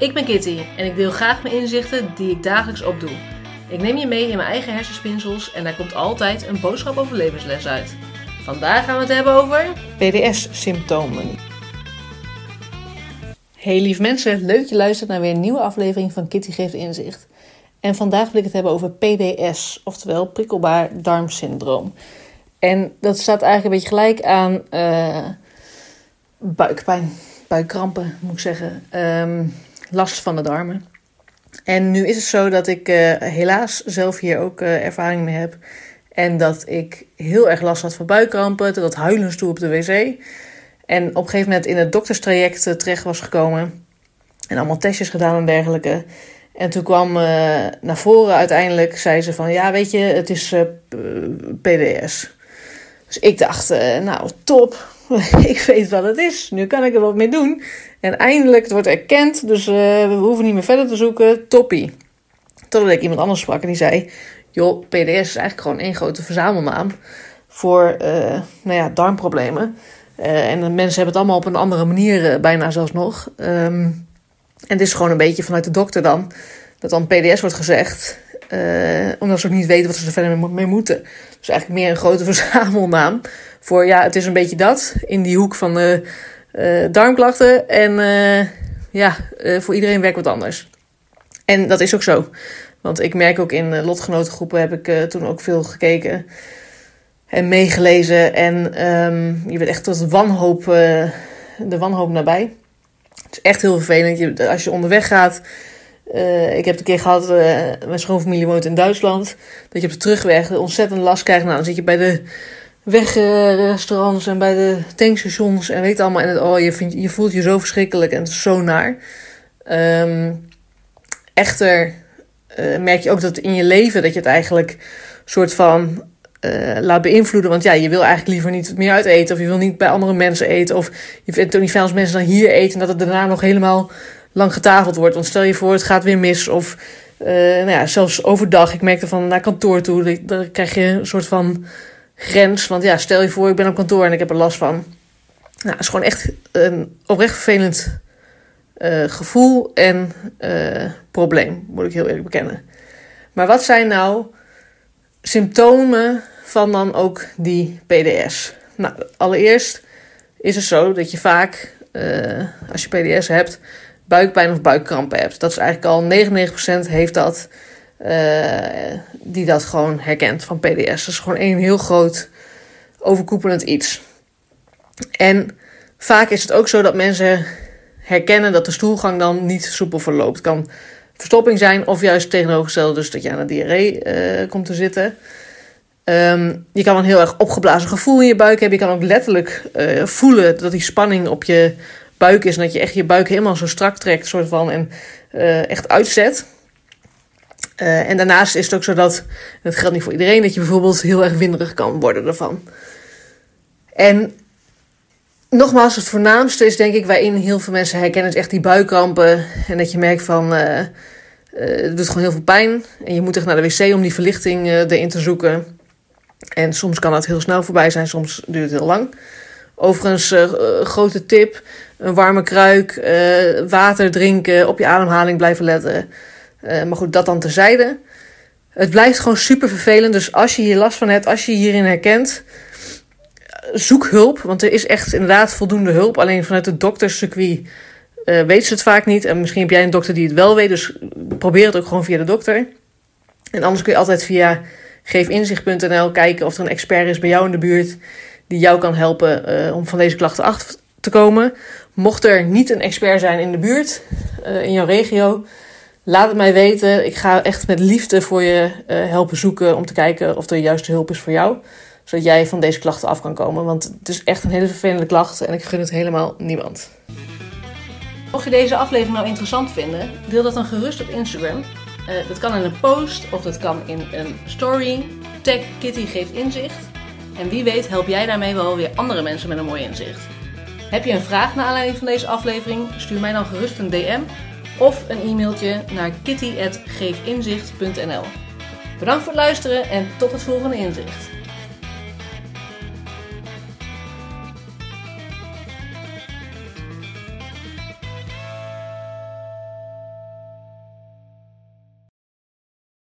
Ik ben Kitty en ik deel graag mijn inzichten die ik dagelijks opdoe. Ik neem je mee in mijn eigen hersenspinsels en daar komt altijd een boodschap over levensles uit. Vandaag gaan we het hebben over PDS-symptomen. Hey lief mensen, leuk je luistert naar weer een nieuwe aflevering van Kitty Geeft Inzicht. En vandaag wil ik het hebben over PDS, oftewel prikkelbaar darmsyndroom. En dat staat eigenlijk een beetje gelijk aan uh, buikpijn, buikkrampen moet ik zeggen. Ehm, last van de darmen. En nu is het zo dat ik uh, helaas zelf hier ook uh, ervaring mee heb. En dat ik heel erg last had van buikkrampen, dat huilens toe op de wc. En op een gegeven moment in het dokterstraject uh, terecht was gekomen. En allemaal testjes gedaan en dergelijke. En toen kwam naar voren uiteindelijk, zei ze van ja, weet je, het is PDS. Dus ik dacht, nou top, ik weet wat het is. Nu kan ik er wat mee doen. En eindelijk, het wordt erkend, dus uh, we hoeven niet meer verder te zoeken. Toppie. Totdat ik iemand anders sprak en die zei... joh, PDS is eigenlijk gewoon één grote verzamelnaam... voor uh, nou ja, darmproblemen. Uh, en de mensen hebben het allemaal op een andere manier, bijna zelfs nog. Um, en het is gewoon een beetje vanuit de dokter dan... dat dan PDS wordt gezegd... omdat ze ook niet weten wat ze er verder mee moeten. Dus eigenlijk meer een grote verzamelnaam... voor ja, het is een beetje dat... in die hoek van... de uh, darmklachten. En uh, ja, uh, voor iedereen werkt wat anders. En dat is ook zo. Want ik merk ook in lotgenotengroepen heb ik toen ook veel gekeken en meegelezen. En um, je bent echt tot wanhoop, de wanhoop nabij. Het is echt heel vervelend. Je, als je onderweg gaat. Ik heb het een keer gehad, mijn schoonfamilie woont in Duitsland. Dat je op de terugweg ontzettend last krijgt. Nou, dan zit je bij de wegrestaurants en bij de tankstations en weet allemaal. En het, oh, je, vindt, je voelt je zo verschrikkelijk en het is zo naar. Um, echter uh, merk je ook dat in je leven dat je het eigenlijk soort van uh, laat beïnvloeden. Want ja, je wil eigenlijk liever niet meer uit eten. Of je wil niet bij andere mensen eten. Of je vindt het ook niet fijn als mensen dan hier eten. En dat het daarna nog helemaal lang getafeld wordt. Want stel je voor, het gaat weer mis. Of uh, nou ja, zelfs overdag. Ik merkte van naar kantoor toe. Dan krijg je een soort van grens. Want ja, stel je voor, ik ben op kantoor en ik heb er last van. Nou, het is gewoon echt een oprecht vervelend uh, gevoel en uh, probleem, moet ik heel eerlijk bekennen. Maar wat zijn nou symptomen van dan ook die PDS? Nou, allereerst is het zo dat je vaak, als je PDS hebt, buikpijn of buikkrampen hebt. Dat is eigenlijk al 99% heeft dat. Uh, die dat gewoon herkent van PDS. Dat is gewoon één heel groot overkoepelend iets. En vaak is het ook zo dat mensen herkennen dat de stoelgang dan niet soepel verloopt. Kan verstopping zijn of juist tegenovergesteld, dus dat je aan de diarree uh, komt te zitten. Um, je kan een heel erg opgeblazen gevoel in je buik hebben. Je kan ook letterlijk uh, voelen dat die spanning op je buik is. En dat je echt je buik helemaal zo strak trekt, soort van, en uh, echt uitzet. Uh, en daarnaast is het ook zo dat, het geldt niet voor iedereen, dat je bijvoorbeeld heel erg winderig kan worden ervan. En nogmaals, het voornaamste is denk ik waarin heel veel mensen herkennen, is echt die buikkrampen. En dat je merkt van, uh, het doet gewoon heel veel pijn. En je moet echt naar de wc om die verlichting erin te zoeken. En soms kan dat heel snel voorbij zijn, soms duurt het heel lang. Overigens, grote tip, een warme kruik, water drinken, op je ademhaling blijven letten. Uh, maar goed, dat dan terzijde. Het blijft gewoon super vervelend. Dus als je hier last van hebt, als je hierin herkent, zoek hulp. Want er is echt inderdaad voldoende hulp. Alleen vanuit het dokterscircuit uh, weten ze het vaak niet. En misschien heb jij een dokter die het wel weet. Dus probeer het ook gewoon via de dokter. En anders kun je altijd via geefinzicht.nl kijken of er een expert is bij jou in de buurt. Die jou kan helpen om van deze klachten af te komen. Mocht er niet een expert zijn in de buurt, uh, in jouw regio Laat het mij weten. Ik ga echt met liefde voor je uh, helpen zoeken om te kijken of er de juiste hulp is voor jou. Zodat jij van deze klachten af kan komen. Want het is echt een hele vervelende klacht en ik gun het helemaal niemand. Mocht je deze aflevering nou interessant vinden, deel dat dan gerust op Instagram. Uh, dat kan in een post of dat kan in een story. Tag Kitty geeft inzicht. En wie weet help jij daarmee wel weer andere mensen met een mooi inzicht. Heb je een vraag naar aanleiding van deze aflevering? Stuur mij dan gerust een DM of een e-mailtje naar kitty.geefinzicht.nl. Bedankt voor het luisteren en tot het volgende inzicht.